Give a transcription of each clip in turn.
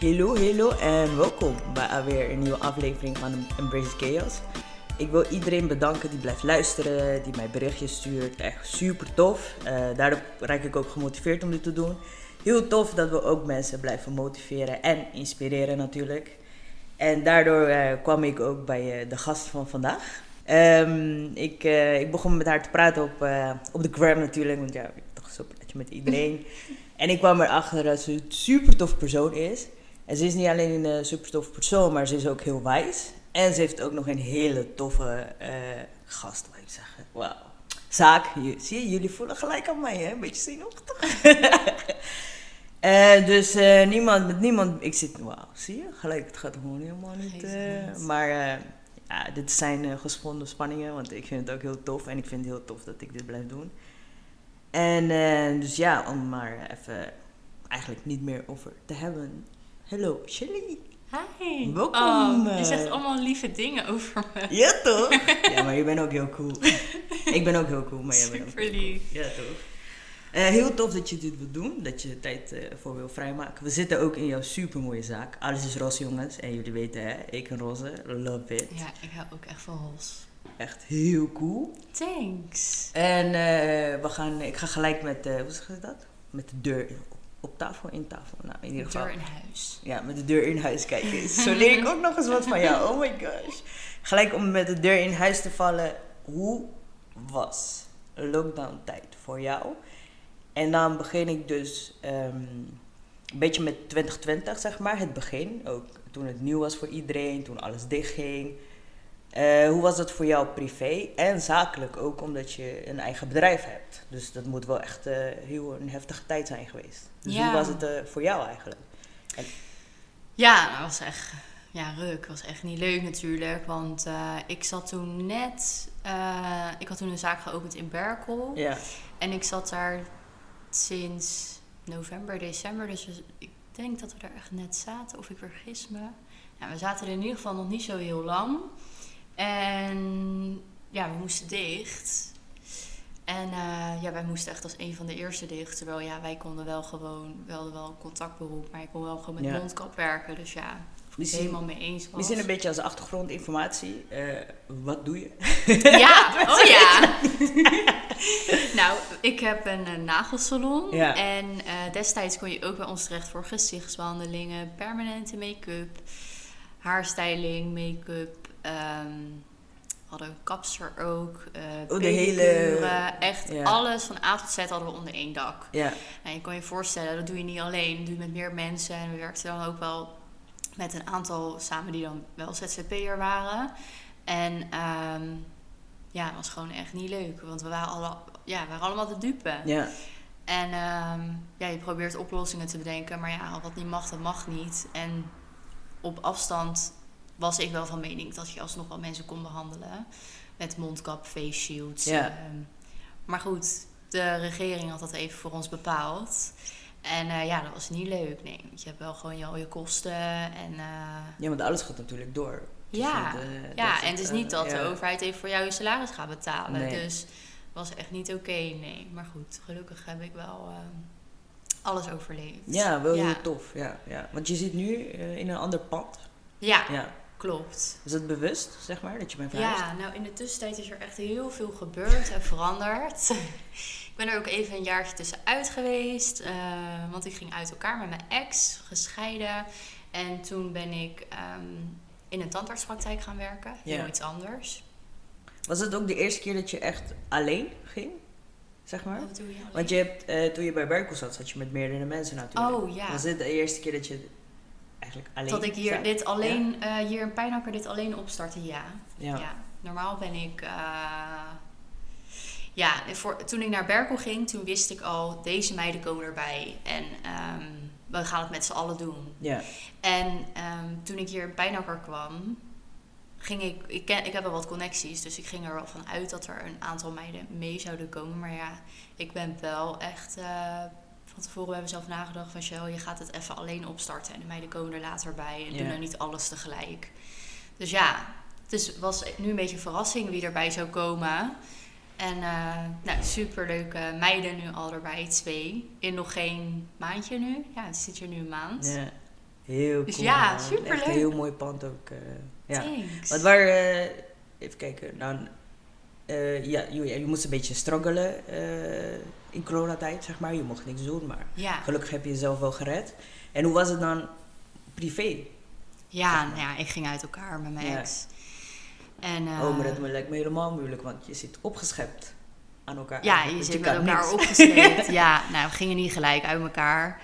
Hallo, hallo en welkom bij alweer een nieuwe aflevering van Embrace Chaos. Ik wil iedereen bedanken die blijft luisteren, die mij berichtjes stuurt. Echt super tof. Uh, daardoor raak ik ook gemotiveerd om dit te doen. Heel tof dat we ook mensen blijven motiveren en inspireren natuurlijk. En daardoor uh, kwam ik ook bij uh, de gast van vandaag. Um, ik, ik begon met haar te praten op, op de gram natuurlijk, want ja, ik toch zo praat met iedereen. en ik kwam erachter dat ze een super tof persoon is. En ze is niet alleen een super tof persoon, maar ze is ook heel wijs. En ze heeft ook nog een hele toffe uh, gast, wil ik zeggen. Wauw. Zaak, zie je, jullie voelen gelijk aan mij, hè? Een beetje zenuwachtig. uh, dus uh, niemand, met niemand, ik zit, wauw, zie je? Gelijk, het gaat gewoon helemaal niet. maar ja, dit zijn gesponnen spanningen, want ik vind het ook heel tof. En ik vind het heel tof dat ik dit blijf doen. En dus ja, om maar even eigenlijk niet meer over te hebben. Hallo, Shelly. Hi. Welkom. Oh, je zegt allemaal lieve dingen over me. Ja, toch? ja, maar je bent ook heel cool. ik ben ook heel cool, maar jij bent ook Super lief. Ja, toch? Uh, heel tof dat je dit wilt doen, dat je tijd uh, voor wil vrijmaken. We zitten ook in jouw super mooie zaak. Alles is roze, jongens. En jullie weten, hè, ik en roze, love it. Ja, ik hou ook echt van roze. Echt heel cool. Thanks. En uh, we gaan, ik ga gelijk met, hoe zeg dat? Met de deur op tafel, in tafel. Nou, in ieder de geval. deur in huis. Ja, met de deur in huis kijken. Zo leer ik ook nog eens wat van jou. Oh my gosh. Gelijk om met de deur in huis te vallen. Hoe was lockdown tijd voor jou? En dan begin ik dus um, een beetje met 2020, zeg maar. Het begin. Ook toen het nieuw was voor iedereen. Toen alles dichtging. Uh, hoe was dat voor jou privé en zakelijk ook, omdat je een eigen bedrijf hebt? Dus dat moet wel echt uh, heel een heftige tijd zijn geweest. Dus ja. hoe was het uh, voor jou eigenlijk? En... Ja, dat was echt ja, ruk. was echt niet leuk natuurlijk, want ik zat toen net, ik had toen een zaak geopend in Berkel. Ja. En ik zat daar sinds november, december, dus ik denk dat we daar echt net zaten, of ik vergis me. Nou, we zaten er in ieder geval nog niet zo heel lang. En ja, we moesten dicht. En uh, ja, wij moesten echt als een van de eerste dicht. Terwijl ja, wij konden wel gewoon, we hadden wel een contactberoep, maar ik kon wel gewoon met Ja. mondkap werken. Dus ja, Misschien- helemaal mee eens was. Misschien een beetje als achtergrondinformatie. eh, wat doe je? Ja, oh ja. nou, ik heb een, eh, nagelsalon. Ja. En eh, destijds kon je ook bij ons terecht voor gezichtsbehandelingen, permanente make-up, haarstyling, make-up. We hadden een kapster ook. eh Oh, de hele- Echt Ja. alles van A tot Z hadden we onder één dak. Ja, En je kan je voorstellen, dat doe je niet alleen. Dat doe je met meer mensen. En we werkten dan ook wel met een aantal samen die dan wel ZZP'er waren. En ehm, ja, het was gewoon echt niet leuk. Want we waren, alle, ja, we waren allemaal de dupe. ja, En ehm, ja, je probeert oplossingen te bedenken. Maar ja, wat niet mag, dat mag niet. En op afstand was ik wel van mening dat je alsnog wel mensen kon behandelen. Met mondkap, face shields. Ja. ehm. maar goed, de regering had dat even voor ons bepaald. En eh, ja, dat was niet leuk. Nee, want je hebt wel gewoon je, al je kosten. En eh, ja, want alles gaat natuurlijk door. Dus ja, dat, eh, ja en het is niet dat de overheid even voor jou je salaris gaat betalen. Nee. Dus was echt niet oké, nee. Maar goed, gelukkig heb ik wel ehm, alles overleefd. Ja, wel Ja. heel tof. Ja, ja. Want je zit nu in een ander pand. Ja, Ja. Klopt. Is dat bewust, zeg maar, dat je bent verhuisd? Ja, nou in de tussentijd is er echt heel veel gebeurd en veranderd. ik ben er ook even een jaartje tussenuit geweest. eh, want ik ging uit elkaar met mijn ex, gescheiden. En toen ben ik ehm, in een tandartspraktijk gaan werken. Ja. Heel iets anders. Was het ook de eerste keer dat je echt alleen ging? Zeg maar? Wat doe je alleen? Want je hebt, eh, toen je bij Berkel zat, zat je met meerdere mensen natuurlijk. Oh ja. Was dit de eerste keer dat je eigenlijk alleen Dat ik hier dit alleen, eh, hier in Pijnakker dit alleen opstartte, ja. Ja. Ja, normaal ben ik. eh, ja, voor, toen ik naar Berkel ging, toen wist ik al, deze meiden komen erbij. En ehm, we gaan het met z'n allen doen. Ja. En ehm, toen ik hier in Pijnakker kwam, ging ik. Ik, ken, ik heb wel wat connecties, dus ik ging er wel van uit dat er een aantal meiden mee zouden komen. Maar ja, ik ben wel echt. eh, van tevoren hebben we zelf nagedacht van Shell, je gaat het even alleen opstarten. En de meiden komen er later bij en doen dan niet alles tegelijk. Dus ja, het is, was nu een beetje een verrassing wie erbij zou komen. En eh nou, superleuke meiden nu al erbij, twee. In nog geen maandje nu. Ja, het zit hier nu een maand. ja. Heel Dus cool. ja, superleuk. Echt een heel mooi pand ook. eh, ja. Thanks. Wat waar, eh, even kijken, nou, eh, ja, je, je moest een beetje struggelen eh, in coronatijd, zeg maar. Je mocht niks doen, maar Ja, gelukkig heb je jezelf wel gered. En hoe was het dan privé? ja, nou ja, ik ging uit elkaar met mijn Ja. ex. En, eh, oh, maar dat lijkt me helemaal moeilijk, want je zit opgeschept aan elkaar. Ja, je zit want met elkaar niks. opgescheept. ja, nou, we gingen niet gelijk uit elkaar.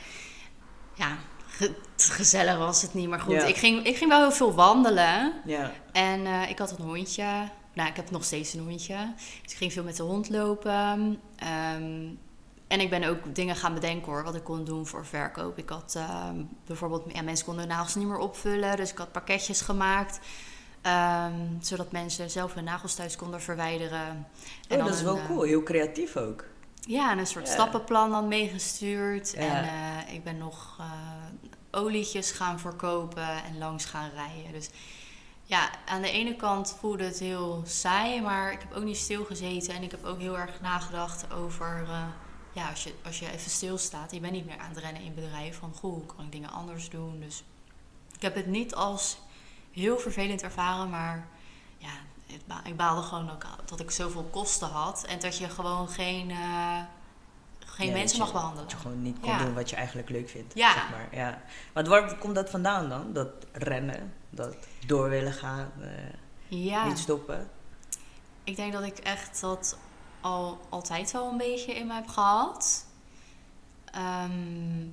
Ja, ge- gezellig was het niet, maar goed. Ja. Ik, ging, ik ging wel heel veel wandelen. Ja, En ik had een hondje. Nou, ik heb nog steeds een hondje. Dus ik ging veel met de hond lopen. Ehm, en ik ben ook dingen gaan bedenken hoor, wat ik kon doen voor verkoop. Ik had ehm, bijvoorbeeld, ja, mensen konden hun nagels niet meer opvullen. Dus ik had pakketjes gemaakt. ehm, zodat mensen zelf hun nagels thuis konden verwijderen. En oh, dat is wel eh, cool. Heel creatief ook. ja, en een soort Ja. stappenplan dan meegestuurd. Ja. En eh, ik ben nog eh, olietjes gaan verkopen en langs gaan rijden. Dus ja, aan de ene kant voelde het heel saai, maar ik heb ook niet stilgezeten. En ik heb ook heel erg nagedacht over, eh, ja, als je, als je even stilstaat, je bent niet meer aan het rennen in bedrijf, van goh, hoe kan ik dingen anders doen? Dus ik heb het niet als heel vervelend ervaren, maar ja, ik baalde gewoon ook dat ik zoveel kosten had en dat je gewoon geen, eh, geen Ja, mensen mag behandelen. Dat je gewoon niet kon Ja. doen wat je eigenlijk leuk vindt. Ja. Zeg maar. ja. Want waar komt dat vandaan dan? Dat rennen, dat door willen gaan, eh, Ja, niet stoppen. ik denk dat ik echt dat al altijd wel een beetje in me heb gehad. Ehm,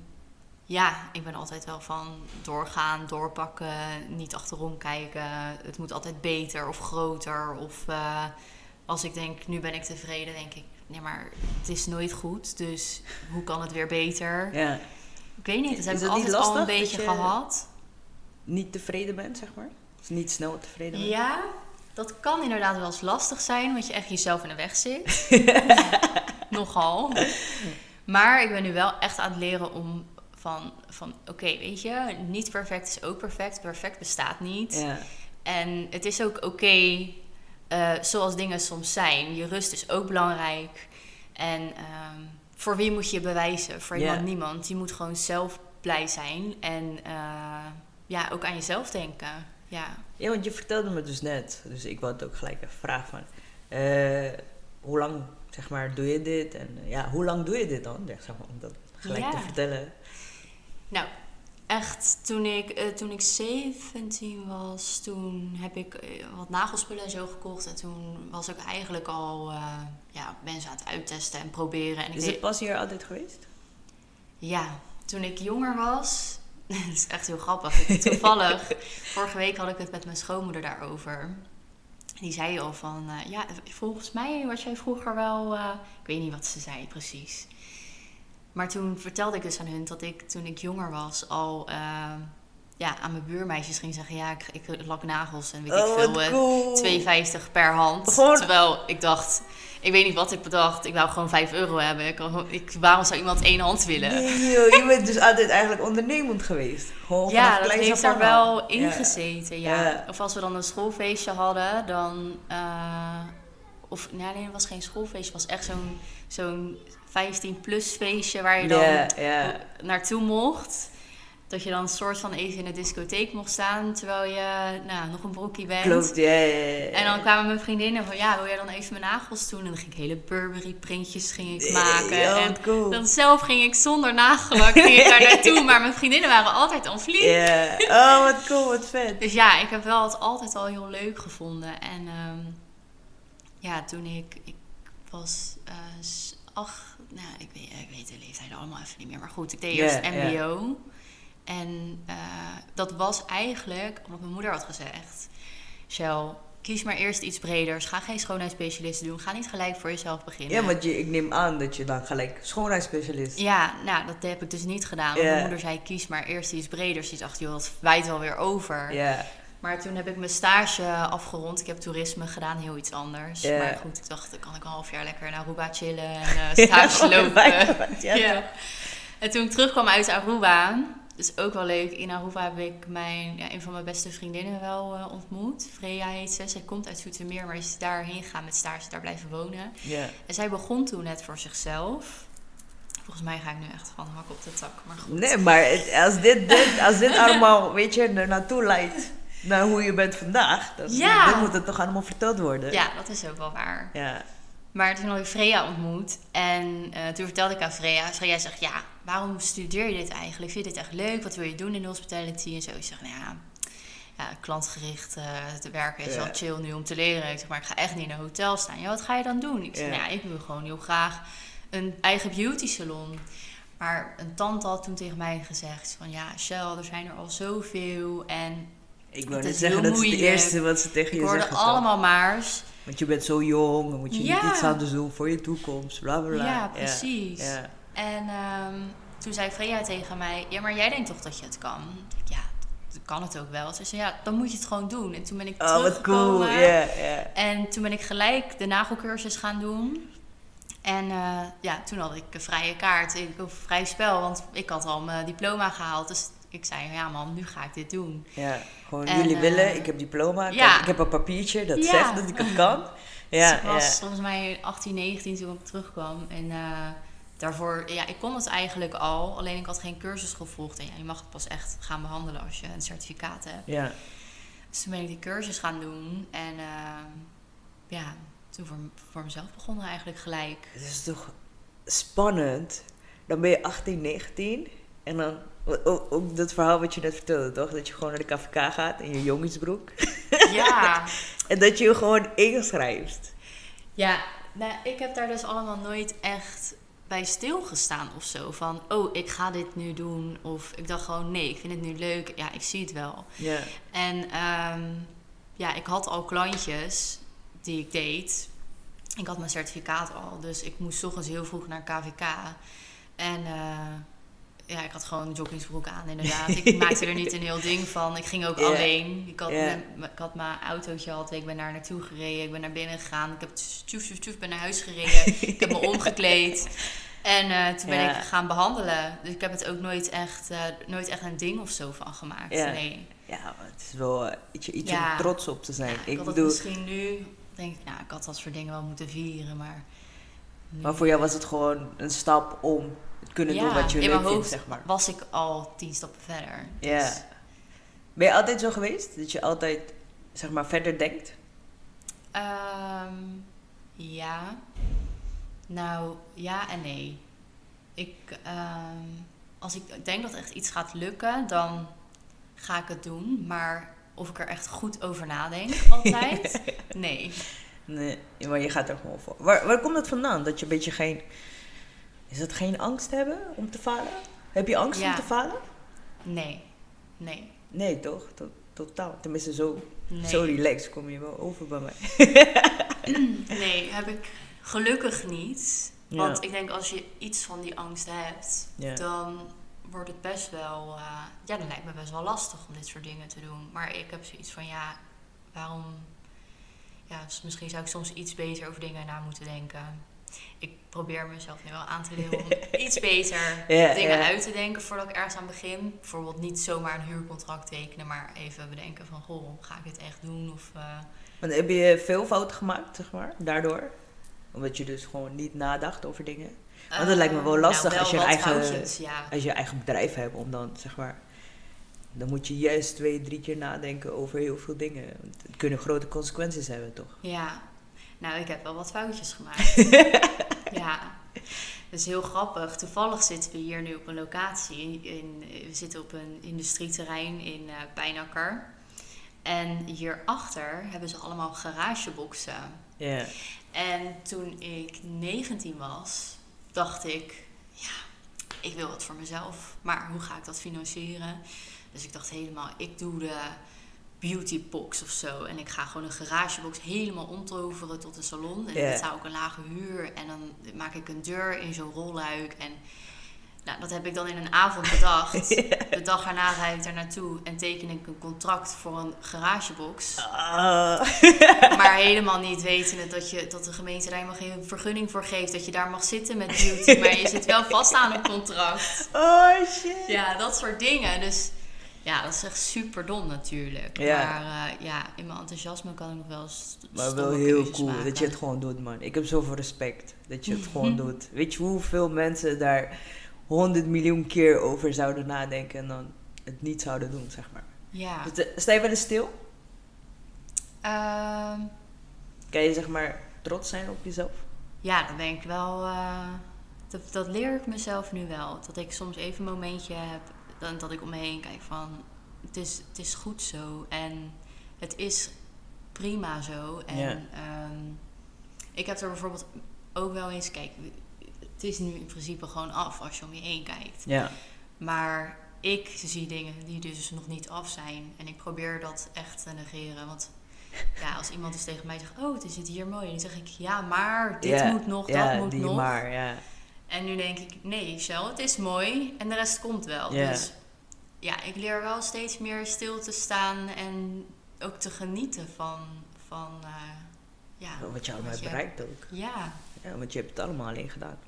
ja, ik ben altijd wel van doorgaan, doorpakken, niet achterom kijken. Het moet altijd beter of groter. Of eh, als ik denk, nu ben ik tevreden, denk ik, nee, maar het is nooit goed. Dus hoe kan het weer beter? Ja. Ik weet niet, dat Is heb ik altijd al een beetje gehad. Niet tevreden bent, zeg maar. Dus niet snel tevreden bent. Ja, dat kan inderdaad wel eens lastig zijn, want je echt jezelf in de weg zit. Nogal. Maar ik ben nu wel echt aan het leren om van, van oké, weet je, niet perfect is ook perfect. Perfect bestaat niet. Ja. En het is ook oké eh, zoals dingen soms zijn. Je rust is ook belangrijk. En ehm, voor wie moet je bewijzen? Voor iemand niemand. Je moet gewoon zelf blij zijn. En eh, ja, ook aan jezelf denken. Ja. ja, want je vertelde me dus net, dus ik wilde ook gelijk even vragen van, eh, hoe lang, zeg maar, doe je dit? En ja, hoe lang doe je dit dan? Ja, zeg maar, om dat gelijk te vertellen. Nou, echt, toen ik, eh, toen ik 17 was, toen heb ik eh, wat nagelspullen en zo gekocht. En toen was ik eigenlijk al eh, ja, mensen aan het uittesten en proberen. En ik Is het pas hier altijd geweest? Ja, toen ik jonger was, dat is echt heel grappig. Toevallig, vorige week had ik het met mijn schoonmoeder daarover. Die zei al van, ja, volgens mij was jij vroeger wel, ik weet niet wat ze zei precies. Maar toen vertelde ik dus aan hun dat ik toen ik jonger was al eh, ja, aan mijn buurmeisjes ging zeggen, ja, ik, ik lak nagels en weet ik oh, veel. eh, cool. 2,50 per hand. Terwijl ik dacht, ik weet niet wat ik bedacht. Ik wou gewoon 5 euro hebben. Ik, ik, waarom zou iemand één hand willen? Je bent dus altijd eigenlijk ondernemend geweest. Gewoon ja, dat heeft er al. wel in Ja. gezeten. Ja. Of als we dan een schoolfeestje hadden, dan. eh, of nee, nee, het was geen schoolfeestje. Het was echt zo'n zo'n 15-plus feestje waar je dan naartoe mocht. Dat je dan een soort van even in de discotheek mocht staan terwijl je nou, nog een broekie bent. Klopt, ja. En dan kwamen mijn vriendinnen van, ja, wil jij dan even mijn nagels doen? En dan ging ik hele Burberry printjes ging ik maken. ja, en cool. dan zelf ging ik zonder nagellak ging ik daar naartoe. Maar mijn vriendinnen waren altijd on. Ja, oh wat cool, wat vet. Dus ja, ik heb wel het altijd al heel leuk gevonden. En ehm, ja, toen ik, ik was s- acht, nou, ik weet, ik weet de leeftijd allemaal even niet meer. Maar goed, ik deed eerst mbo. En eh, dat was eigenlijk, omdat mijn moeder had gezegd... Shell, kies maar eerst iets breders. Ga geen schoonheidsspecialist doen. Ga niet gelijk voor jezelf beginnen. Ja, want je, ik neem aan dat je dan gelijk schoonheidsspecialist... Ja, nou, dat heb ik dus niet gedaan. Mijn moeder zei, kies maar eerst iets breders. Die dacht, joh, dat wijt wel weer over. Ja, Maar toen heb ik mijn stage afgerond. Ik heb toerisme gedaan, heel iets anders. Maar goed, ik dacht, dan kan ik een half jaar lekker in Aruba chillen en eh, stage Ja, lopen. ja. En toen ik terugkwam uit Aruba, dus ook wel leuk. In Aruba heb ik mijn, ja, een van mijn beste vriendinnen wel eh, ontmoet. Freya heet ze. Zij komt uit Zoetermeer, maar is daarheen gegaan met stage, daar blijven wonen. En zij begon toen net voor zichzelf. Volgens mij ga ik nu echt van hak op de tak. Maar goed. Nee, maar als dit, dit, als dit allemaal, weet je, er naartoe leidt naar hoe je bent vandaag, dan, Ja. dan moet het toch allemaal verteld worden. Ja, dat is ook wel waar. Ja. Maar toen had ik Freya ontmoet. En eh, toen vertelde ik aan Freya. Freya zegt, ja, waarom studeer je dit eigenlijk? Vind je dit echt leuk? Wat wil je doen in de hospitality? En zo. Ik zeg, nou ja, ja klantgericht eh, te werken is Ja. wel chill nu om te leren. Ik zeg, maar ik ga echt niet in een hotel staan. Ja, wat ga je dan doen? Ik zeg, Ja. nou ja, ik wil gewoon heel graag een eigen beauty salon. Maar een tante had toen tegen mij gezegd van... Ja, Shell, er zijn er al zoveel. En Ik wil Het net zeggen, dat is het moeilijk. eerste wat ze tegen ik je hoorde zeggen. toch? allemaal maars. Want je bent zo jong, dan moet je Ja. niet iets anders doen voor je toekomst, bla bla bla. Ja, precies. Ja. En ehm, toen zei Freya tegen mij: Ja, maar jij denkt toch dat je het kan? Ik, Ja, dat kan het ook wel. Ze zei: Ja, dan moet je het gewoon doen. En toen ben ik Oh, cool. teruggekomen. Ja, ja. En toen ben ik gelijk de nagelcursus gaan doen. En eh, ja, toen had ik een vrije kaart, ik, of vrij spel, want ik had al mijn diploma gehaald. Dus ik zei: Ja, man, nu ga ik dit doen. Ja, gewoon En, jullie eh, willen, ik heb diploma, ik, ja. heb, ik heb een papiertje dat Ja. zegt dat ik het kan. Ja, dus ik was ja. volgens mij 18, 19 toen ik terugkwam. En eh, daarvoor, ja, ik kon het eigenlijk al. Alleen ik had geen cursus gevolgd. En ja, je mag het pas echt gaan behandelen als je een certificaat hebt. ja. Dus toen ben ik die cursus gaan doen. En eh, ja, toen voor, voor mezelf begonnen eigenlijk gelijk. Het is toch spannend. Dan ben je 18, 19 en dan ook, ook dat verhaal wat je net vertelde, toch? Dat je gewoon naar de KVK gaat in je jongensbroek Ja, en dat je je gewoon inschrijft. ja nou, ik heb daar dus allemaal nooit echt bij stilgestaan of zo. Van, oh, ik ga dit nu doen. Of ik dacht gewoon, nee, ik vind het nu leuk. Ja, ik zie het wel. Ja, En ehm, ja, ik had al klantjes die ik deed. Ik had mijn certificaat al, dus ik moest ochtends heel vroeg naar KVK. En eh, ja, ik had gewoon een joggingsbroek aan, inderdaad. Ik maakte er niet een heel ding van. Ik ging ook alleen. Ik had, mijn, ik had mijn autootje al, ik ben daar naartoe gereden. Ik ben naar binnen gegaan. Ik heb tjoef, tjoef, tjoef, ben naar huis gereden. ik heb me omgekleed. En eh, toen ben Ja. ik gaan behandelen. Dus ik heb het ook nooit echt, eh, nooit echt een ding of zo van gemaakt. Ja. Nee. ja het is wel eh, iets, iets Ja. om trots op te zijn. Ik ik had bedoel, misschien nu, denk ik, nou, ik had dat soort dingen wel moeten vieren, maar... nu- maar voor jou was het gewoon een stap om kunnen Ja, doen wat je in leuk vindt, zeg maar. was ik al tien stappen verder. Ja. Dus, Ben je altijd zo geweest? Dat je altijd, zeg maar, verder denkt? ehm, ja. Nou, ja en nee. Ik, ehm, als ik denk dat echt iets gaat lukken, dan ga ik het doen. Maar of ik er echt goed over nadenk, altijd, nee. Nee, maar je gaat er gewoon voor. Waar, waar komt dat vandaan? Dat je een beetje geen... Is dat geen angst hebben om te falen? Heb je angst Ja. om te falen? Nee. Nee. Nee, toch? To- totaal. Tenminste, zo, Nee. zo relaxed kom je wel over bij mij. Nee, heb ik gelukkig niet. Ja. Want ik denk als je iets van die angst hebt, Ja. dan wordt het best wel. eh, ja, dan lijkt me best wel lastig om dit soort dingen te doen. Maar ik heb zoiets van ja, waarom. Ja, dus misschien zou ik soms iets beter over dingen na moeten denken. Ik probeer mezelf nu wel aan te leren om iets beter dingen uit te denken voordat ik ergens aan begin. Bijvoorbeeld niet zomaar een huurcontract tekenen, maar even bedenken van goh, ga ik dit echt doen? Of, eh, Want heb je veel fouten gemaakt, zeg maar, daardoor? Omdat je dus gewoon niet nadacht over dingen. Want het lijkt me wel eh, lastig nou, als je een eigen- foutjes, ja. Als je eigen bedrijf hebt, om dan, zeg maar... Dan moet je juist twee, drie keer nadenken over heel veel dingen. Het kunnen grote consequenties hebben, toch? Ja, nou, ik heb wel wat foutjes gemaakt. ja, dat is heel grappig. Toevallig zitten we hier nu op een locatie. In, we zitten op een industrieterrein in eh Pijnakker. En hierachter hebben ze allemaal garageboxen. Ja. En toen ik 19 was, dacht ik, ja, ik wil wat voor mezelf. Maar hoe ga ik dat financieren? Dus ik dacht helemaal, ik doe de beautybox of zo. En ik ga gewoon een garagebox helemaal omtoveren tot een salon. En Ja. dan betaal ik een lage huur. En dan maak ik een deur in zo'n rolluik. En nou, dat heb ik dan in een avond bedacht. De dag erna rijd ik daar naartoe en teken ik een contract voor een garagebox. Ah. Maar helemaal niet wetende dat, je, dat de gemeente daar helemaal geen vergunning voor geeft. Dat je daar mag zitten met beauty. Maar je zit wel vast aan een contract. oh shit. Ja, dat soort dingen. Dus Ja, dat is echt super dom natuurlijk. Ja. Maar eh, ja, in mijn enthousiasme kan ik nog wel Maar wel heel cool maken. dat je het gewoon doet, man. Ik heb zoveel respect dat je het gewoon doet. Weet je hoeveel mensen daar honderd miljoen keer over zouden nadenken en dan het niet zouden doen, zeg maar. Ja. Dus, sta je wel eens stil? Ehm, Kan je zeg maar trots zijn op jezelf? ja, dan ben ik wel... eh, dat, dat leer ik mezelf nu wel. Dat ik soms even een momentje heb dan, dat ik om me heen kijk van... Het is, het is goed zo en het is prima zo. En ehm, ik heb er bijvoorbeeld ook wel eens... Kijk, het is nu in principe gewoon af als je om je heen kijkt. Ja. Maar ik zie dingen die dus nog niet af zijn. En ik probeer dat echt te negeren. Want ja, als iemand dus tegen mij zegt... Oh, het is hier mooi. Dan zeg ik... Ja, maar dit moet nog, dat moet die nog. maar, ja. En nu denk ik... Nee, Shell, het is mooi. En de rest komt wel. Ja. Dus ja, ik leer wel steeds meer stil te staan. En ook te genieten van... van eh, ja, Wat je allemaal wat je- bereikt ook. Ja, Ja, want je hebt het allemaal alleen gedaan.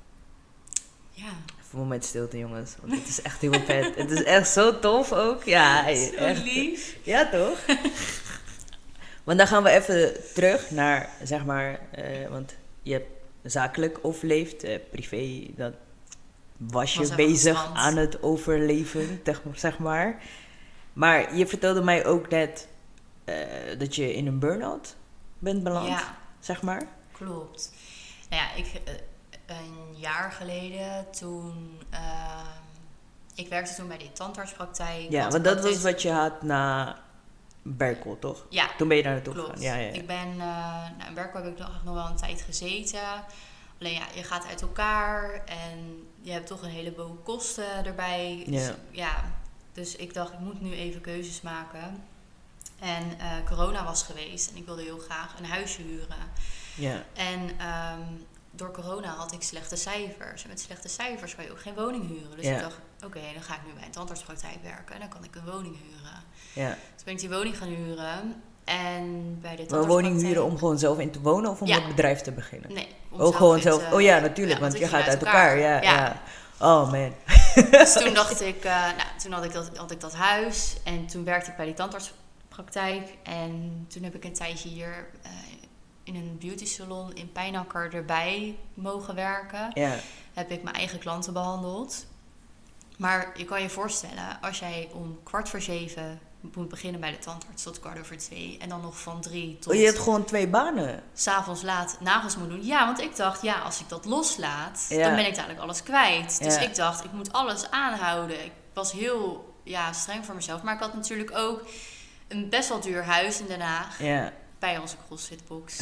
ja. Even een moment stilte, jongens. Want het is echt heel vet. het is echt zo tof ook. Ja, Zo echt. lief. Ja, toch? want dan gaan we even terug naar, zeg maar, eh, want je hebt zakelijk overleefd, eh, privé, dat was je Was bezig aan het overleven, zeg- maar. Maar je vertelde mij ook net eh, dat je in een burn-out bent beland, Ja. zeg maar. Klopt. Nou ja, ik, eh, een jaar geleden toen... ehm, ik werkte toen bij die tandartspraktijk. Ja, want dat was wat je had na Berkel, toch? Ja, Toen ben je daar naartoe gegaan. Ja, ja, ja. Ik ben... eh nou, in Berkel heb ik nog, nog wel een tijd gezeten. Alleen ja, je gaat uit elkaar en je hebt toch een heleboel kosten erbij. Dus, Ja. ja, dus ik dacht, ik moet nu even keuzes maken. En eh, corona was geweest en ik wilde heel graag een huisje huren. ja. En ehm, door corona had ik slechte cijfers. En met slechte cijfers kan je ook geen woning huren. Dus Ja. ik dacht, oké, dan ga ik nu bij een tandartspraktijk werken. En dan kan ik een woning huren. ja. Toen ben ik die woning gaan huren. En bij de tandartspraktijk... woning huren om gewoon zelf in te wonen of om Ja. het bedrijf te beginnen? Nee, om Ook gewoon zelf. te- Oh ja, natuurlijk, want je gaat uit elkaar. Ja, ja. Oh man. Dus toen dacht ik, eh, nou, toen had ik, dat, had ik dat huis. En toen werkte ik bij die tandartspraktijk. En toen heb ik een tijdje hier eh, in een beauty salon in Pijnakker erbij mogen werken. Ja, heb ik mijn eigen klanten behandeld. Maar je kan je voorstellen, als jij om kwart voor zeven moet beginnen bij de tandarts tot kwart over twee. En dan nog van drie tot oh, je hebt gewoon twee banen. s'avonds laat nagels moet doen. Ja, want ik dacht, ja, als ik dat loslaat, Ja. dan ben ik dadelijk alles kwijt. Dus Ja. ik dacht, ik moet alles aanhouden. Ik was heel ja, streng voor mezelf. Maar ik had natuurlijk ook een best wel duur huis in Den Haag. Ja, Bij onze CrossFitbox.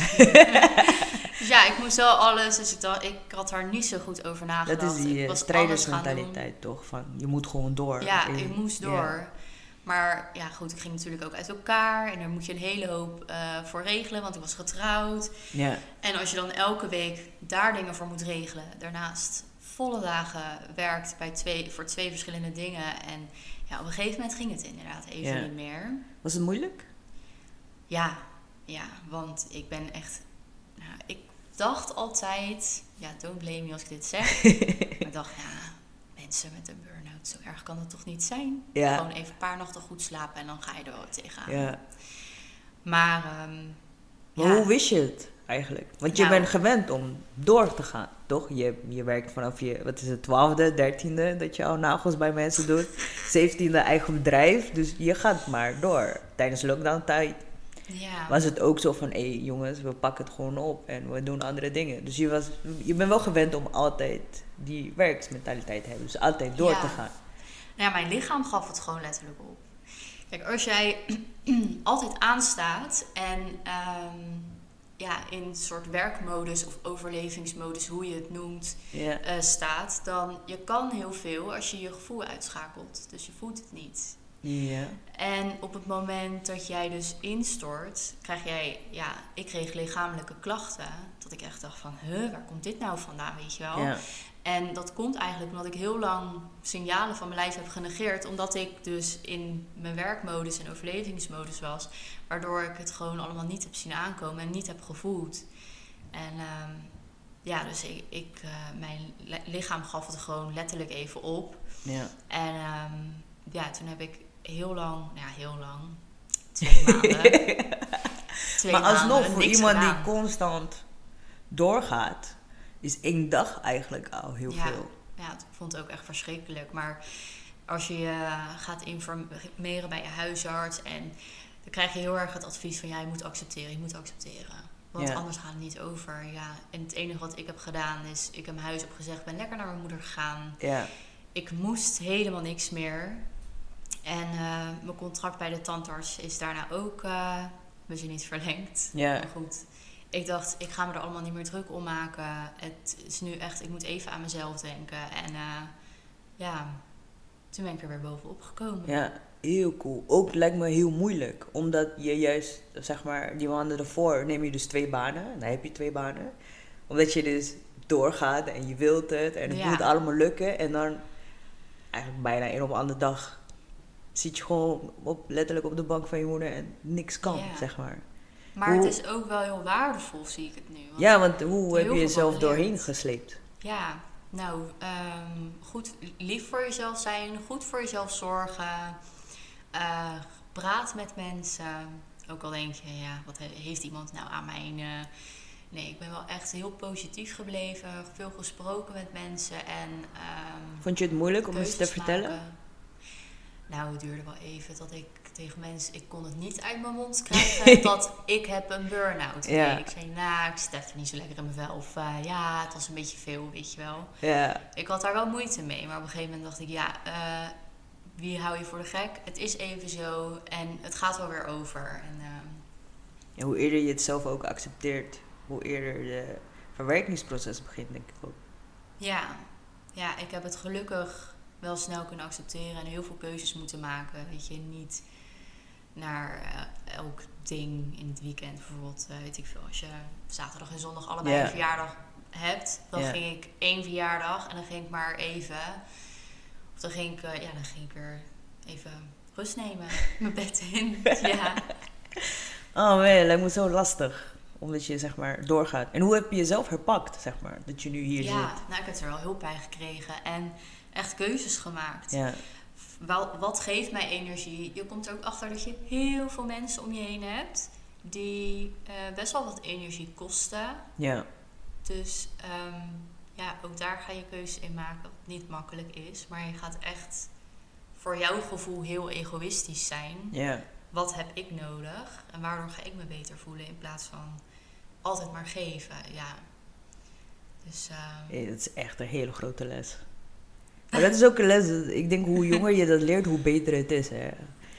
dus ja, ik moest wel alles. Dus ik, dacht, ik had daar niet zo goed over nagedacht. dat is die ik eh, strijdersmentaliteit toch? Van je moet gewoon door. Ja, ik moest door. Maar ja, goed, ik ging natuurlijk ook uit elkaar. En daar moet je een hele hoop eh, voor regelen, want ik was getrouwd. Ja, En als je dan elke week daar dingen voor moet regelen, daarnaast volle dagen werkt bij twee, voor twee verschillende dingen. En ja, op een gegeven moment ging het inderdaad even niet meer. was het moeilijk? Ja, ja, want ik ben echt. Nou, ik dacht altijd. Ja, don't blame me als ik dit zeg. maar ik dacht, ja, mensen met een burn-out, zo erg kan het toch niet zijn? Ja. Gewoon even een paar nachten goed slapen en dan ga je er wel tegenaan. Ja. Maar. ehm, Maar ja, hoe wist je het eigenlijk? Want je Nou. bent gewend om door te gaan, toch? Je, je werkt vanaf je, wat is het, twaalfde, dertiende, dat je al nagels bij mensen doet. Zeventiende eigen bedrijf, dus je gaat maar door. Tijdens lockdown tijd ja. was het ook zo van, hé hey, jongens, we pakken het gewoon op en we doen andere dingen. Dus je, was, je bent wel gewend om altijd die werksmentaliteit te hebben, dus altijd door Ja. te gaan. Nou ja, mijn lichaam gaf het gewoon letterlijk op. Kijk, als jij altijd aanstaat en ehm, ja, in een soort werkmodus of overlevingsmodus, hoe je het noemt, eh, staat, dan je kan heel veel als je je gevoel uitschakelt. Dus je voelt het niet. Ja, En op het moment dat jij dus instort, krijg jij, ja, ik kreeg lichamelijke klachten. Dat ik echt dacht van, huh, waar komt dit nou vandaan, weet je wel? ja, En dat komt eigenlijk omdat ik heel lang signalen van mijn lijf heb genegeerd. Omdat ik dus in mijn werkmodus en overlevingsmodus was. Waardoor ik het gewoon allemaal niet heb zien aankomen en niet heb gevoeld. En ehm, ja, dus ik, ik, eh, mijn li- lichaam gaf het gewoon letterlijk even op. ja. En ehm, ja, toen heb ik heel lang, ja, heel lang. Twee maanden. Twee maar alsnog, voor iemand gedaan. die constant doorgaat, is één dag eigenlijk al heel Ja. veel. Ja, ik vond het ook echt verschrikkelijk. Maar als je je gaat informeren bij je huisarts en dan krijg je heel erg het advies van ja, je moet accepteren, je moet accepteren. Want Ja. anders gaat het niet over. Ja, en het enige wat ik heb gedaan is, ik heb mijn huis opgezegd, ben lekker naar mijn moeder gegaan. Ja, Ik moest helemaal niks meer. En eh, mijn contract bij de tandarts is daarna ook, zijn niet verlengd. ja, Maar goed, ik dacht, ik ga me er allemaal niet meer druk om maken. Het is nu echt, ik moet even aan mezelf denken. En eh, ja, toen ben ik er weer bovenop gekomen. ja, heel cool. Ook lijkt me heel moeilijk, omdat je juist, zeg maar, die maanden ervoor neem je dus twee banen. Dan heb je twee banen. Omdat je dus doorgaat en je wilt het en het Ja. moet allemaal lukken. En dan eigenlijk bijna een op een andere dag zit je gewoon op, letterlijk op de bank van je moeder en niks kan, Ja. zeg maar. Maar Hoe- het is ook wel heel waardevol, zie ik het nu. Want Ja, want hoe heb je jezelf doorheen gesleept? Ja, nou, ehm, goed lief voor jezelf zijn, goed voor jezelf zorgen, eh, praat met mensen. Ook al denk je, ja, wat he- heeft iemand nou aan mijn... eh, nee, ik ben wel echt heel positief gebleven, veel gesproken met mensen en... ehm, Vond je het moeilijk om eens te vertellen? maken. Nou, het duurde wel even dat ik tegen mensen... Ik kon het niet uit mijn mond krijgen dat ik heb een burn-out. Nee, Ja. ik zei, nou, ik zit even niet zo lekker in mijn vel. Of eh, ja, het was een beetje veel, weet je wel. Ja, Ik had daar wel moeite mee. Maar op een gegeven moment dacht ik, ja, eh, wie hou je voor de gek? Het is even zo en het gaat wel weer over. En, ehm, en hoe eerder je het zelf ook accepteert, hoe eerder de verwerkingsproces begint, denk ik ook. Ja, ja, ik heb het gelukkig wel snel kunnen accepteren en heel veel keuzes moeten maken. Weet je, niet naar eh, elk ding in het weekend. Bijvoorbeeld, eh, weet ik veel, als je zaterdag en zondag allebei Ja. een verjaardag hebt, dan Ja. ging ik één verjaardag en dan ging ik maar even. Of dan ging ik, eh, ja, dan ging ik er even rust nemen, mijn bed in. ja. Oh man, lijkt me zo lastig. Omdat je zeg maar doorgaat. En hoe heb je jezelf herpakt, zeg maar, dat je nu hier ja, zit? nou, ik heb er wel hulp bij gekregen en echt keuzes gemaakt. Ja, Wel, wat geeft mij energie? Je komt er ook achter dat je heel veel mensen om je heen hebt die eh, best wel wat energie kosten. ja, Dus ehm, ja, ook daar ga je keuzes in maken wat niet makkelijk is. Maar je gaat echt voor jouw gevoel heel egoïstisch zijn. ja. Wat heb ik nodig? En waardoor ga ik me beter voelen in plaats van altijd maar geven. Ja. Dus Hey, dat is echt een hele grote les. Maar dat is ook een les, ik denk hoe jonger je dat leert, hoe beter het is. Hè?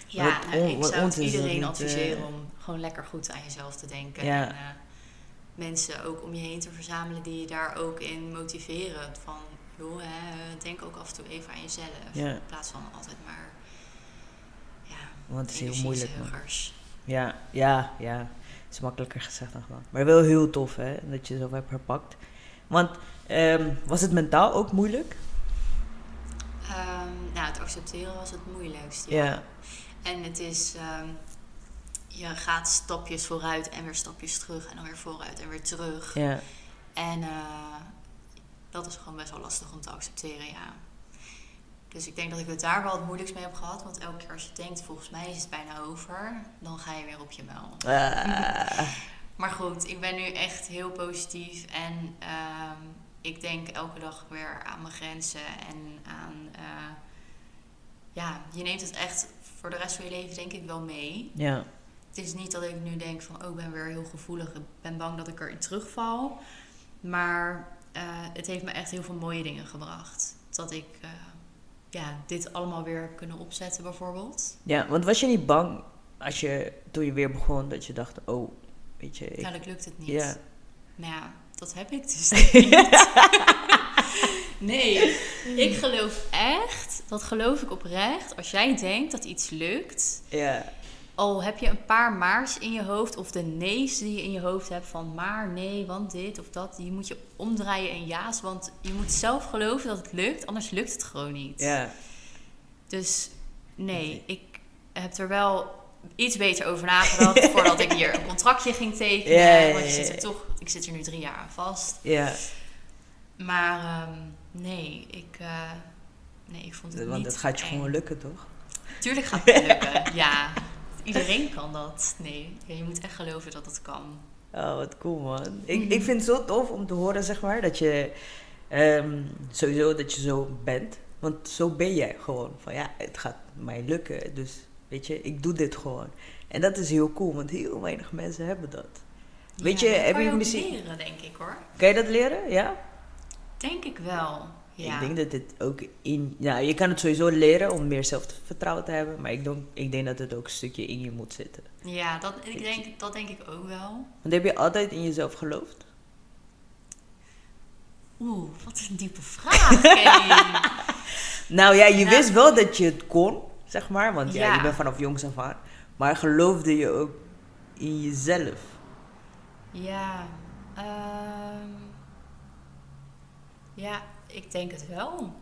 Ja, nou, on- ik zou iedereen niet, adviseren eh, om gewoon lekker goed aan jezelf te denken. Ja. En eh, mensen ook om je heen te verzamelen die je daar ook in motiveren. Van, joh, hè, denk ook af en toe even aan jezelf. Ja. In plaats van altijd maar, ja, Want het is heel moeilijk. Ja, ja, ja. Het is makkelijker gezegd dan gedaan. Maar wel heel tof, hè, dat je zo hebt herpakt. Want ehm, was het mentaal ook moeilijk? Ehm, nou, het accepteren was het moeilijkst. Ja. En het is, ehm, je gaat stapjes vooruit en weer stapjes terug en dan weer vooruit en weer terug. Ja, En eh, dat is gewoon best wel lastig om te accepteren, ja. Dus ik denk dat ik het daar wel het moeilijkst mee heb gehad. Want elke keer als je denkt, volgens mij is het bijna over, dan ga je weer op je muil. Ah, Maar goed, ik ben nu echt heel positief. En ehm, ik denk elke dag weer aan mijn grenzen. En aan, eh, ja, je neemt het echt voor de rest van je leven denk ik wel mee. ja, Het is niet dat ik nu denk van, oh, ik ben weer heel gevoelig. Ik ben bang dat ik erin terugval. Maar eh, het heeft me echt heel veel mooie dingen gebracht. Dat ik eh, ja, dit allemaal weer heb kunnen opzetten bijvoorbeeld. ja. Want was je niet bang als je, toen je weer begon, dat je dacht, oh, weet je, ik, Nou, dat lukt het niet. ja. Maar ja, dat heb ik dus niet. nee, ik geloof echt, dat geloof ik oprecht. Als jij denkt dat iets lukt, Ja, al heb je een paar maars in je hoofd of de nee's die je in je hoofd hebt van maar, nee, want dit of dat, die moet je omdraaien in ja's. Want je moet zelf geloven dat het lukt, anders lukt het gewoon niet. ja, Dus nee, ik heb er wel iets beter over nagedacht voordat ik hier een contractje ging tekenen. Want je zit er toch, ik zit er nu drie jaar aan vast. ja. Maar ehm, nee, ik, eh, nee, ik vond het Want niet het gaat je eng. gewoon lukken, toch? Tuurlijk gaat het lukken, ja. Iedereen kan dat. Nee, je moet echt geloven dat het kan. Oh, wat cool man. Ik, Mhm. ik vind het zo tof om te horen, zeg maar, dat je ehm, sowieso dat je zo bent. Want zo ben jij gewoon. Van ja, het gaat mij lukken. Dus weet je, ik doe dit gewoon. En dat is heel cool, want heel weinig mensen hebben dat. Weet Ja, je, dat heb kan je misschien- leren, denk ik hoor. Kan je dat leren? Ja? Denk ik wel. Ja. Ik denk dat dit ook in... Ja, je kan het sowieso leren om meer zelfvertrouwen te hebben. Maar ik denk, ik denk dat het ook een stukje in je moet zitten. Ja, dat, ik denk, dat denk ik ook wel. Want heb je altijd in jezelf geloofd? Oeh, wat een diepe vraag. Nou ja, je Nou. wist wel dat je het kon, zeg maar. Want ja, Ja. je bent vanaf jongs af aan. Maar geloofde je ook in jezelf? ja, ehm, ja, ik denk het wel.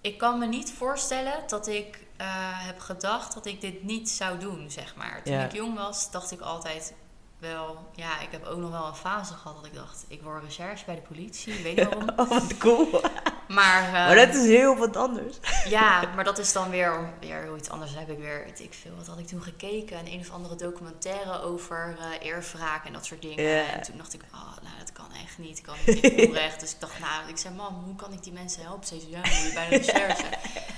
Ik kan me niet voorstellen dat ik eh, heb gedacht dat ik dit niet zou doen, zeg maar. Toen Ja. ik jong was, dacht ik altijd wel... Ja, ik heb ook nog wel een fase gehad dat ik dacht... Ik word recherche bij de politie, weet niet waarom. Oh, wat cool. Maar, maar dat is heel wat anders. Ja, maar dat is dan weer, weer heel iets anders. Heb ik weer, weet ik veel, wat had ik toen gekeken? Een een of andere documentaire over eerwraak en dat soort dingen. En toen dacht ik, oh, nou, dat kan echt niet. Ik kan niet onrecht. dus ik dacht, nou, ik zei, mam, hoe kan ik die mensen helpen? Ze zei, ja, moet je bij de recherche.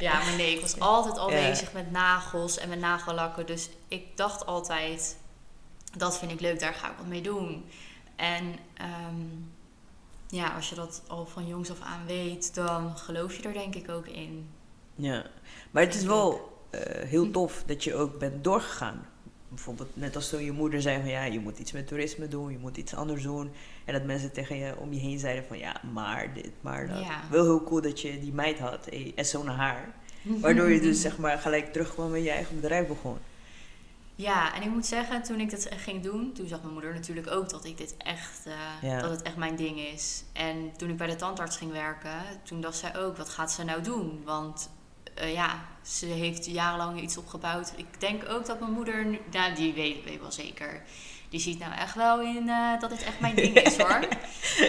Ja, maar nee, ik was altijd al bezig met nagels en met nagellakken. Dus ik dacht altijd, dat vind ik leuk, daar ga ik wat mee doen. En ehm, ja, als je dat al van jongs af aan weet, dan geloof je er denk ik ook in. Ja. Maar het is wel eh, heel tof dat je ook bent doorgegaan. Bijvoorbeeld net als toen je moeder zei van ja, je moet iets met toerisme doen, je moet iets anders doen. En dat mensen tegen je om je heen zeiden van ja, maar dit, maar dat. Ja. Wel heel cool dat je die meid had eh, en zo'n haar. Waardoor je dus zeg maar gelijk terugkwam en je eigen bedrijf begon. Ja, en ik moet zeggen, toen ik dat ging doen, toen zag mijn moeder natuurlijk ook dat ik dit echt, eh, Ja. dat het echt mijn ding is. En toen ik bij de tandarts ging werken, toen dacht zij ook, wat gaat ze nou doen? Want eh, ja, ze heeft jarenlang iets opgebouwd. Ik denk ook dat mijn moeder, nu- nou die weet, weet wel zeker, die ziet nou echt wel in eh, dat dit echt mijn ding is hoor.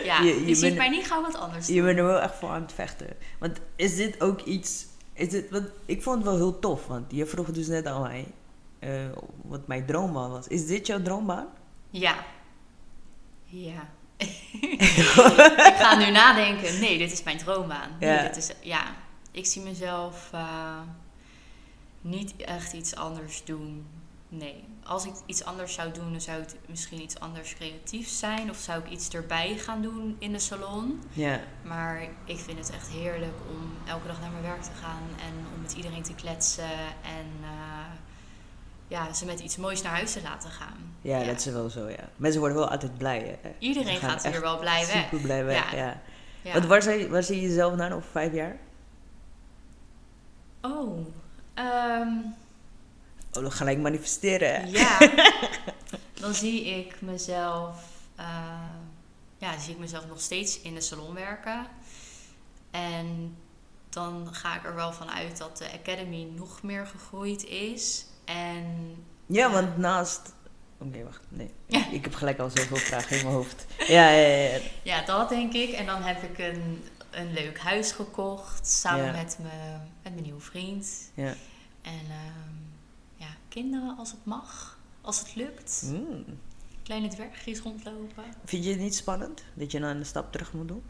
Ja, Je- je die ziet mij niet gauw wat anders doen. Je bent er wel echt voor aan het vechten. Want is dit ook iets. Is dit, want ik vond het wel heel tof, want je vroeg dus net aan mij eh, wat mijn droombaan was. Is dit jouw droombaan? Ja. Ja. ik ga nu nadenken. Nee, dit is mijn droombaan. Nee, Ja. dit is, ja, ik zie mezelf eh, niet echt iets anders doen. Nee. Als ik iets anders zou doen, dan zou het misschien iets anders creatiefs zijn. Of zou ik iets erbij gaan doen in de salon. Ja. Maar ik vind het echt heerlijk om elke dag naar mijn werk te gaan. En om met iedereen te kletsen. En eh, ja, ze met iets moois naar huis te laten gaan. Ja, dat is wel zo, ja. Mensen worden wel altijd blij, hè. Iedereen gaat hier wel blij weg. Super blij weg, ja. Ja. Want waar, zie, waar zie je jezelf na over vijf jaar? Oh, ehm, Oh, dan gelijk manifesteren, hè? ja. dan zie ik mezelf, eh, ja, dan zie ik mezelf nog steeds in de salon werken. En dan ga ik er wel van uit dat de academy nog meer gegroeid is. En Ja, Ja. want naast... Oké, wacht. Nee. Ja. Ik heb gelijk al zoveel vragen in mijn hoofd. Ja, ja, ja. ja. dat denk ik. En dan heb ik een, een leuk huis gekocht samen Ja. met, me, met mijn nieuwe vriend. ja. En ehm, ja, kinderen als het mag, als het lukt. Mm. Kleine dwergjes rondlopen. Vind je het niet spannend dat je dan een stap terug moet doen?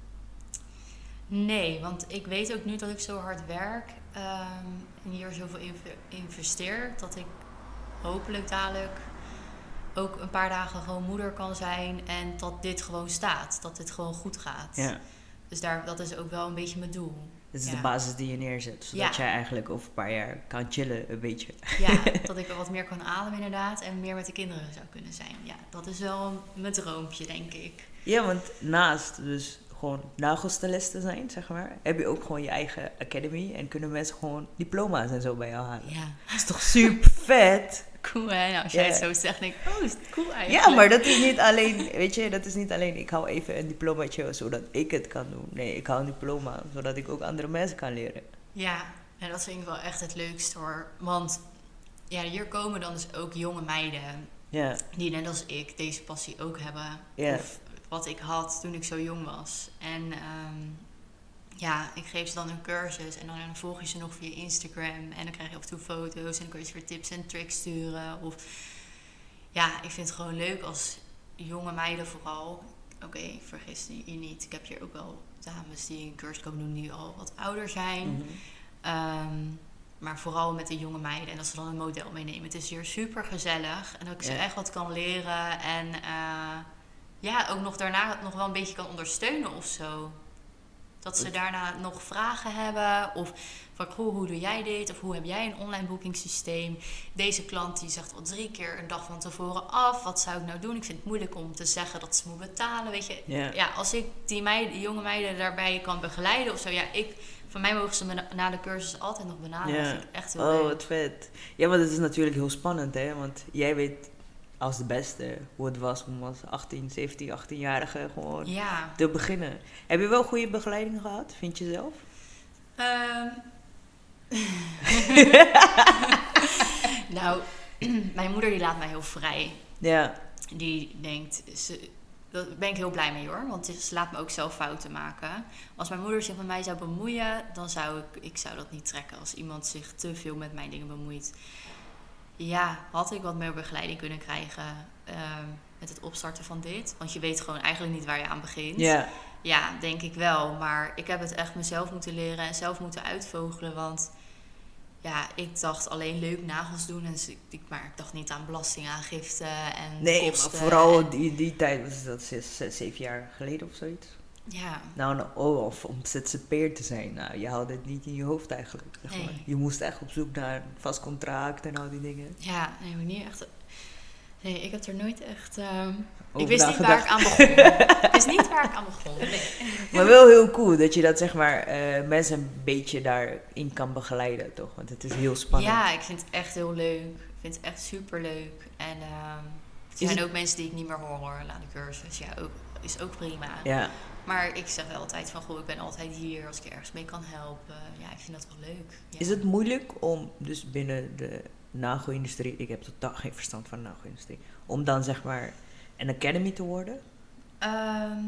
Nee, want ik weet ook nu dat ik zo hard werk ehm, en hier zoveel inve- investeer, dat ik hopelijk dadelijk ook een paar dagen gewoon moeder kan zijn en dat dit gewoon staat, dat dit gewoon goed gaat. Ja. Dus daar, dat is ook wel een beetje mijn doel. Dat is Ja. de basis die je neerzet. Zodat Ja. jij eigenlijk over een paar jaar kan chillen, een beetje. Ja, dat ik wat meer kan ademen inderdaad en meer met de kinderen zou kunnen zijn. Ja, dat is wel mijn droompje, denk ik. Ja, want naast dus gewoon nagelstylist te zijn, zeg maar, heb je ook gewoon je eigen academy en kunnen mensen gewoon diploma's en zo bij jou halen. Ja, Dat is toch super vet? cool hè? Nou, als jij Ja. het zo zegt, denk ik, oh, is het cool eigenlijk. Ja, maar dat is niet alleen, weet je, dat is niet alleen ik hou even een diplomaatje zodat ik het kan doen. Nee, ik hou een diploma zodat ik ook andere mensen kan leren. Ja, en dat vind ik wel echt het leukste hoor. Want ja, hier komen dan dus ook jonge meiden Ja, die net als ik deze passie ook hebben. Ja. Of wat ik had toen ik zo jong was. En ehm, ja, ik geef ze dan een cursus en dan volg je ze nog via Instagram. En dan krijg je af en toe foto's en dan kun je ze weer tips en tricks sturen. Of ja, ik vind het gewoon leuk als jonge meiden vooral. Oké, vergis je niet. Ik heb hier ook wel dames die een cursus komen doen die al wat ouder zijn. Mhm. Ehm, maar vooral met de jonge meiden. En dat ze dan een model meenemen. Het is hier super gezellig. En dat ik ze Ja. echt wat kan leren. En eh, ja, ook nog daarna nog wel een beetje kan ondersteunen of zo. Dat ze daarna nog vragen hebben. Of van, goh, hoe doe jij dit? Of hoe heb jij een online boekingssysteem? Deze klant die zegt al drie keer een dag van tevoren af. Wat zou ik nou doen? Ik vind het moeilijk om te zeggen dat ze moet betalen. Weet je, Ja. ja, als ik die, meiden, die jonge meiden daarbij kan begeleiden of zo. Ja, ik, van mij mogen ze me na, de cursus altijd nog benaderen. Ja. Dat vind ik echt heel Oh, leuk. wat vet. Ja, maar dat is natuurlijk heel spannend, hè? Want jij weet als de beste hoe het was om als 18, 17, 18-jarige gewoon Ja. te beginnen. Heb je wel goede begeleiding gehad, vind je zelf? Ehm. nou, mijn moeder die laat mij heel vrij. Ja, Die denkt, ze, daar ben ik heel blij mee hoor. Want ze laat me ook zelf fouten maken. Als mijn moeder zich met mij zou bemoeien, dan zou ik, ik zou dat niet trekken. Als iemand zich te veel met mijn dingen bemoeit. Ja, had ik wat meer begeleiding kunnen krijgen ehm, met het opstarten van dit. Want je weet gewoon eigenlijk niet waar je aan begint. ja, Ja, denk ik wel. Maar ik heb het echt mezelf moeten leren en zelf moeten uitvogelen. Want ja, ik dacht alleen leuk nagels doen. En ik, maar ik dacht niet aan belastingaangifte en nee, maar vooral en- die, die tijd, was dat zes, zes, zeven jaar geleden of zoiets? Ja, Nou, nou oh, of om ZZP'er te zijn, nou, je had het niet in je hoofd eigenlijk. Zeg Nee. maar. Je moest echt op zoek naar een vast contract en al die dingen. ja, nee, maar niet echt... Nee, ik heb er nooit echt... ehm, ik wist niet waar ik aan begon. ik wist niet waar ik aan begon. Nee. Maar wel heel cool dat je dat zeg maar eh, mensen een beetje daarin kan begeleiden, toch? Want het is heel spannend. Ja, ik vind het echt heel leuk. Ik vind het echt super leuk. En ehm, er zijn het- ook mensen die ik niet meer hoor hoor, na de cursus. Ja, ook, is ook prima. Ja, Maar ik zeg wel altijd van, goh, ik ben altijd hier als ik je ergens mee kan helpen. Ja, ik vind dat wel leuk. Ja. Is het moeilijk om dus binnen de nagelindustrie, ik heb totaal geen verstand van de nagelindustrie, om dan zeg maar een academy te worden? Ehm,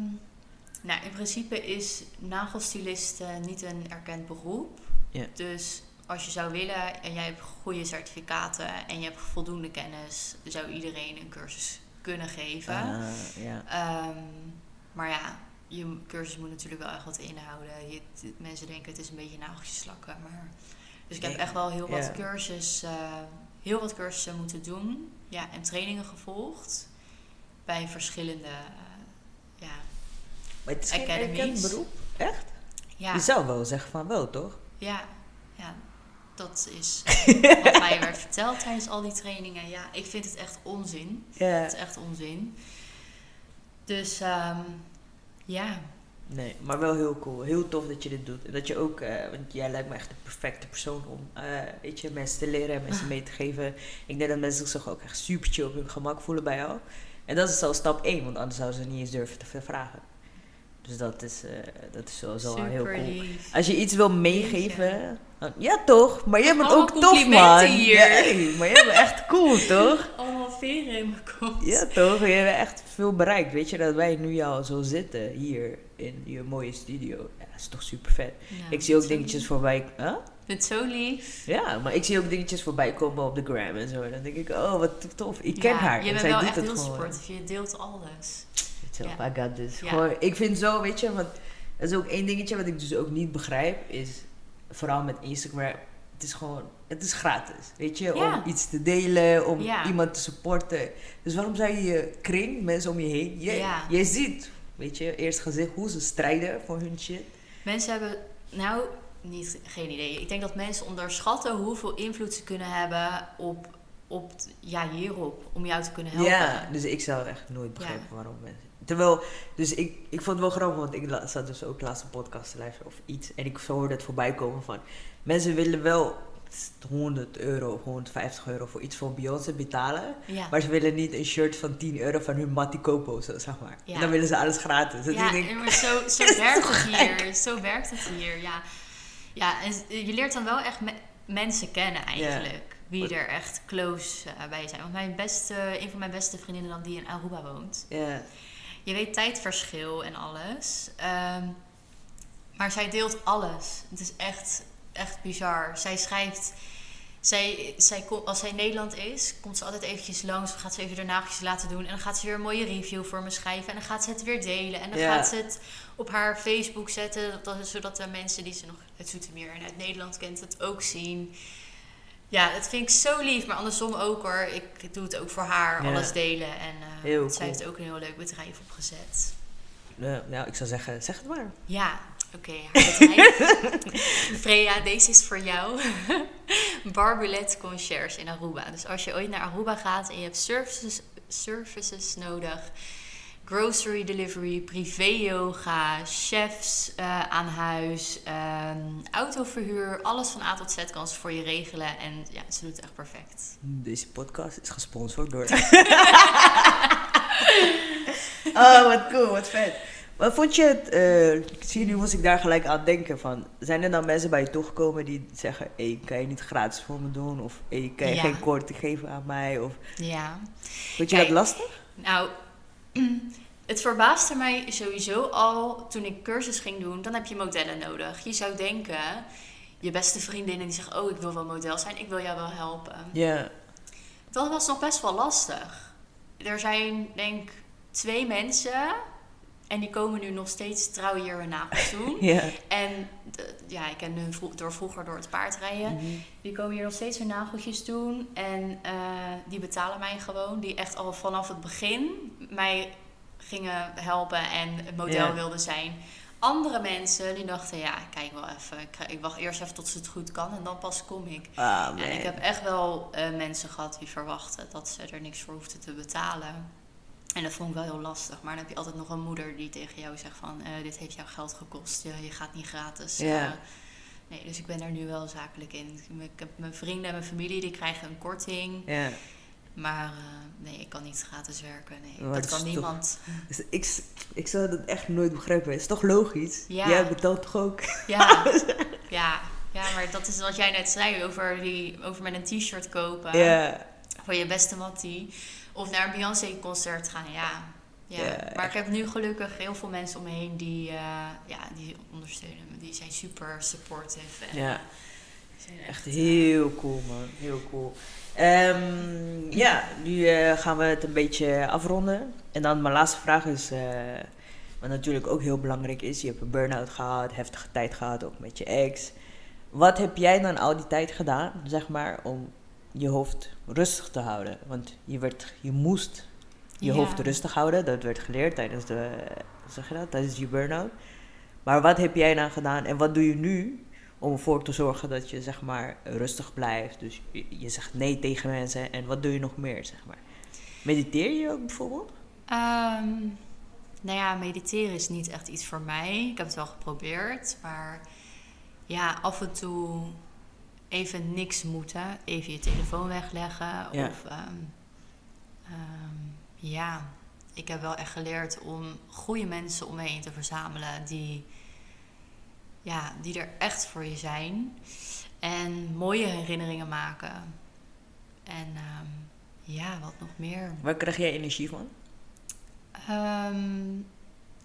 nou, in principe is nagelstilist eh, niet een erkend beroep. Dus als je zou willen en jij hebt goede certificaten en je hebt voldoende kennis, zou iedereen een cursus kunnen geven. Ah, ja. Ehm, maar ja, je cursus moet natuurlijk wel echt wat inhouden. Je, mensen denken het is een beetje nageltjes slakken. Maar... Dus ik heb echt wel heel wat cursus, eh, heel wat cursussen moeten doen. Ja, en trainingen gevolgd. Bij verschillende, eh, ja, Maar het is Academies. beroep? Echt? ja, Je zou wel zeggen van wel, toch? ja, ja, dat is wat mij werd verteld tijdens al die trainingen. Ja, ik vind het echt onzin. Ja. Het is echt onzin. Dus ehm, ja, Nee, maar wel heel cool. Heel tof dat je dit doet. En dat je ook, eh, want jij lijkt me echt de perfecte persoon om, eh, weet je, mensen te leren en mensen mee te geven. Ik denk dat mensen zich ook echt super chill op hun gemak voelen bij jou. En dat is al stap 1, want anders zouden ze niet eens durven te vragen. Dus dat is, eh, dat is sowieso wel heel cool. lief. Als je iets wil meegeven, dan- ja toch, maar jij bent ook tof man. hier. Ja, hey, maar jij bent echt cool toch? Allemaal veren in mijn kont. Ja toch, je hebt echt veel bereikt. Weet je dat wij nu al zo zitten hier in je mooie studio. Ja, dat is toch super vet. Ja, ik zie ook dingetjes lief. voorbij. Huh? Ik vind het zo lief. Ja, maar ik zie ook dingetjes voorbij komen op de gram en zo. Dan denk ik, oh wat tof. Ik ken Ja, haar. Je en bent zij wel doet echt heel sportief. Je deelt alles. Ja. I got this. Ja. Gewoon, ik vind zo, weet je, want dat is ook één dingetje wat ik dus ook niet begrijp, is vooral met Instagram, het is gewoon, het is gratis, weet je, om iets te delen, om iemand te supporten. Dus waarom zou je je kring, mensen om je heen, je, je ziet, weet je, eerst gezicht hoe ze strijden voor hun shit. Mensen hebben, nou, niet, geen idee. Ik denk dat mensen onderschatten hoeveel invloed ze kunnen hebben op, op ja, hierop. Om jou te kunnen helpen. Ja, dus ik zou echt nooit begrijpen waarom mensen. Terwijl, dus ik, ik vond het wel grappig, want ik zat dus ook laatst een podcast te luisteren of iets. En ik hoorde het voorbij komen van, mensen willen wel 100 euro of 150 euro voor iets van Beyoncé betalen. Ja. Maar ze willen niet een shirt van 10 euro van hun Kopo, zo, zeg maar. Ja. En dan willen ze alles gratis. Dus Ja, denk, maar zo, zo werkt het hier. Zo werkt het hier, ja. Ja, en je leert dan wel echt me- mensen kennen eigenlijk. Wie er echt close eh, bij zijn. Want mijn beste, een van mijn beste vriendinnen dan die in Aruba woont. ja, Je weet tijdverschil en alles. Ehm, Maar zij deelt alles. Het is echt, echt bizar. Zij schrijft... Zij, zij, als zij in Nederland is, komt ze altijd eventjes langs. Dan gaat ze even de nageltjes laten doen. En dan gaat ze weer een mooie review voor me schrijven. En dan gaat ze het weer delen. En dan gaat ze het op haar Facebook zetten. Dat, is zodat de mensen die ze nog uit Zoetermeer en uit Nederland kent het ook zien. Ja, dat vind ik zo lief. Maar andersom ook hoor. Ik doe het ook voor haar. Ja. alles delen. En eh, zij heeft ook een heel leuk bedrijf opgezet. Eh, nou, ik zou zeggen, zeg het maar. Ja, oké. bedrijf. Freya, deze is voor jou. Barbulet Concierge in Aruba. Dus als je ooit naar Aruba gaat en je hebt services, services nodig... Grocery delivery, privé yoga, chefs eh, aan huis, ehm, autoverhuur. Alles van A tot Z kan ze voor je regelen. En ja, ze doet het echt perfect. Deze podcast is gesponsord door. oh, wat cool, wat vet. Wat vond je het? ik zie nu moest ik daar gelijk aan denken van. Zijn er dan mensen bij je toegekomen die zeggen: hey, kan je niet gratis voor me doen? Of hey, kan je Ja. geen korting geven aan mij? Of Ja. vond je Kijk. dat lastig? Nou, het verbaasde mij sowieso al toen ik cursus ging doen. Dan heb je modellen nodig. Je zou denken, je beste vriendinnen die zeggen... oh, ik wil wel model zijn, ik wil jou wel helpen. Ja. Dat was nog best wel lastig. Er zijn, denk ik, twee mensen... en die komen nu nog steeds trouw hier hun nagels doen. Ja. En ja, ik ken hun vro- door vroeger door het paardrijden. Mhm. Die komen hier nog steeds hun nageltjes doen. En eh, die betalen mij gewoon. Die echt al vanaf het begin mij gingen helpen en model Ja. wilden zijn. Andere mensen die dachten, ja, kijk wel even. Ik, ik wacht eerst even tot ze het goed kan en dan pas kom ik. Ah. En ik heb echt wel eh, mensen gehad die verwachten dat ze er niks voor hoefden te betalen. En dat vond ik wel heel lastig. Maar dan heb je altijd nog een moeder die tegen jou zegt van... eh, dit heeft jou geld gekost, je, je gaat niet gratis. Ja. eh, nee, dus ik ben er nu wel zakelijk in. Ik heb mijn vrienden en mijn familie, die krijgen een korting. Ja. Maar eh, nee, ik kan niet gratis werken. Nee, Maar dat kan toch- niemand. Dus ik, ik zou dat echt nooit begrijpen. Het is toch logisch? Ja. Jij betaalt toch ook? Ja, ja, ja, maar dat is wat jij net zei over, die, over met een t-shirt kopen. Ja. voor je beste mattie. Of naar een Beyoncé-concert gaan, ja. ja. Ja, maar ik heb nu gelukkig heel veel mensen om me heen die, eh, ja, die ondersteunen me. Die zijn super supportive. En, Ja. eh, zijn Echt heel cool, man. Heel cool. Ehm, ja, nu eh, gaan we het een beetje afronden. En dan mijn laatste vraag is, eh, wat natuurlijk ook heel belangrijk is. Je hebt een burn-out gehad, heftige tijd gehad, ook met je ex. Wat heb jij dan al die tijd gedaan, zeg maar, om je hoofd rustig te houden? Want je, werd, je moest je Ja. hoofd rustig houden. Dat werd geleerd tijdens de, zeg je dat, tijdens je burn-out. Maar wat heb jij dan gedaan en wat doe je nu om ervoor te zorgen dat je zeg maar rustig blijft? Dus je, je zegt nee tegen mensen en wat doe je nog meer, zeg maar? Mediteer je ook bijvoorbeeld? Ehm, nou ja, mediteren is niet echt iets voor mij. Ik heb het wel geprobeerd, maar ja, af en toe even niks moeten. Even je telefoon wegleggen. Ja. Of ehm, ehm, ja, ik heb wel echt geleerd om goede mensen om me heen te verzamelen die, ja, die er echt voor je zijn. En mooie herinneringen maken. En ehm, ja, wat nog meer? Waar krijg jij energie van?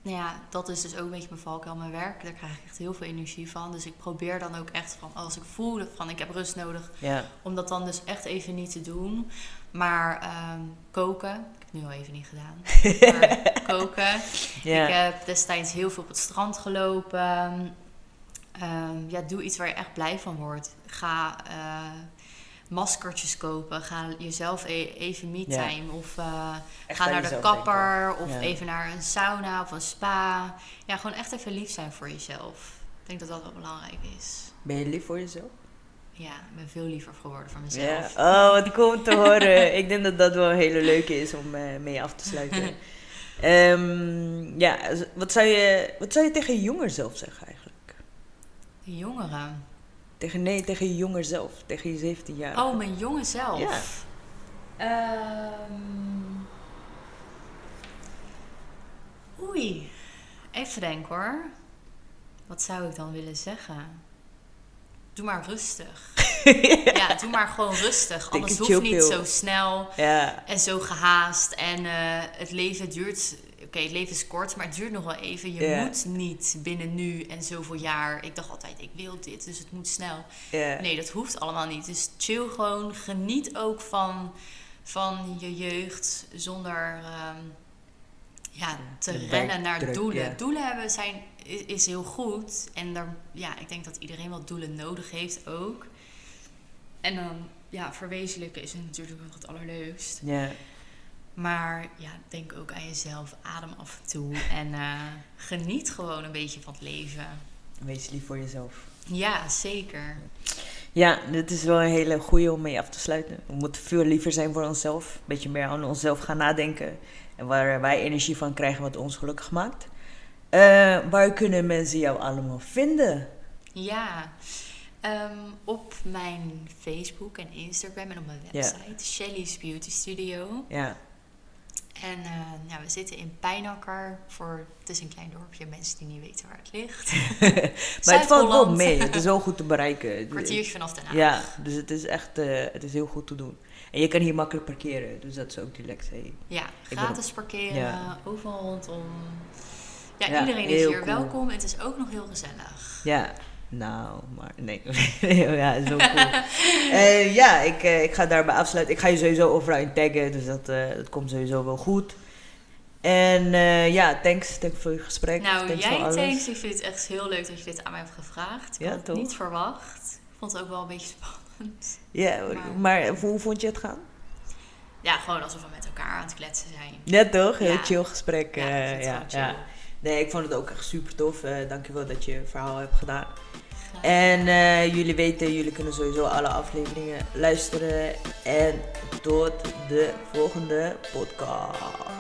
Nou ja, dat is dus ook een beetje mijn valkuil, mijn werk. Daar krijg ik echt heel veel energie van. Dus ik probeer dan ook echt van, als ik voel van ik heb rust nodig, Ja, om dat dan dus echt even niet te doen. Maar ehm, koken, ik heb het nu al even niet gedaan. Maar koken. ja. Ik heb destijds heel veel op het strand gelopen. Ehm, ja, doe iets waar je echt blij van wordt. Ga eh, maskertjes kopen. Ga jezelf e- even me-time. Of eh, ga naar de kapper. Of Ja. even naar een sauna of een spa. Ja, gewoon echt even lief zijn voor jezelf. Ik denk dat dat wel belangrijk is. Ben je lief voor jezelf? Ja, ik ben veel liever geworden voor Ja. mezelf. Oh, wat om te horen. Ik denk dat dat wel een hele leuke is om eh, mee af te sluiten. Ehm, ja, wat zou, je, wat zou je tegen je jonger zelf zeggen eigenlijk? De jongeren. Tegen, nee, tegen je jonger zelf. Tegen je 17 jaar. Oh, mijn jonge zelf. Ja. Ehm. Oei. Even denken hoor. Wat zou ik dan willen zeggen? Doe maar rustig. ja, doe maar gewoon rustig. Alles hoeft niet pill. zo snel ja, en zo gehaast. En eh, het leven duurt... Oké, het leven is kort, maar het duurt nog wel even. Je moet niet binnen nu en zoveel jaar. Ik dacht altijd, ik wil dit, dus het moet snel. Nee, dat hoeft allemaal niet. Dus chill gewoon. Geniet ook van, van je jeugd zonder ehm, ja, te de rennen naar doelen. Doelen hebben zijn, is, is heel goed. En daar, ja, ik denk dat iedereen wel doelen nodig heeft ook. En dan ja, verwezenlijken is natuurlijk nog het allerleukst. ja. Maar ja, denk ook aan jezelf. Adem af en toe. En eh, geniet gewoon een beetje van het leven. Wees lief voor jezelf. Ja, zeker. Ja, dit is wel een hele goede om mee af te sluiten. We moeten veel liever zijn voor onszelf. Een beetje meer aan onszelf gaan nadenken. En waar wij energie van krijgen wat ons gelukkig maakt. Eh, waar kunnen mensen jou allemaal vinden? Ja, ehm, op mijn Facebook en Instagram en op mijn website, Shelly's Beauty Studio. Ja, En eh, ja, we zitten in Pijnakker. Voor, het is een klein dorpje, mensen die niet weten waar het ligt. maar het valt wel mee. Het is wel goed te bereiken. Kwartiertje vanaf Den Haag. Ja, dus het is echt eh, het is heel goed te doen. En je kan hier makkelijk parkeren, dus dat is ook relaxed. Hey. Ja, gratis parkeren, Ja. overal rondom. Ja, Ja, iedereen is hier cool. welkom. Het is ook nog heel gezellig. Ja, nou, maar nee. ja, wel cool. Eh, ja, ik, eh, ik ga daarbij afsluiten. Ik ga je sowieso overal in taggen, dus dat, eh, dat komt sowieso wel goed. En ja, thanks, thanks voor je gesprek. Nou, thanks jij thanks. Ik vind het echt heel leuk dat je dit aan mij hebt gevraagd. Ik Ja, had het niet verwacht. Ik vond het ook wel een beetje spannend. Ja, Maar- maar hoe vond je het gaan? Ja, gewoon alsof we met elkaar aan het kletsen zijn. Ja, toch? Heel Ja. chill gesprek. Ja, ik ja, chill. Nee, ik vond het ook echt super tof. Eh dankjewel dat je je verhaal hebt gedaan. En eh, jullie weten, jullie kunnen sowieso alle afleveringen luisteren. En tot de volgende podcast.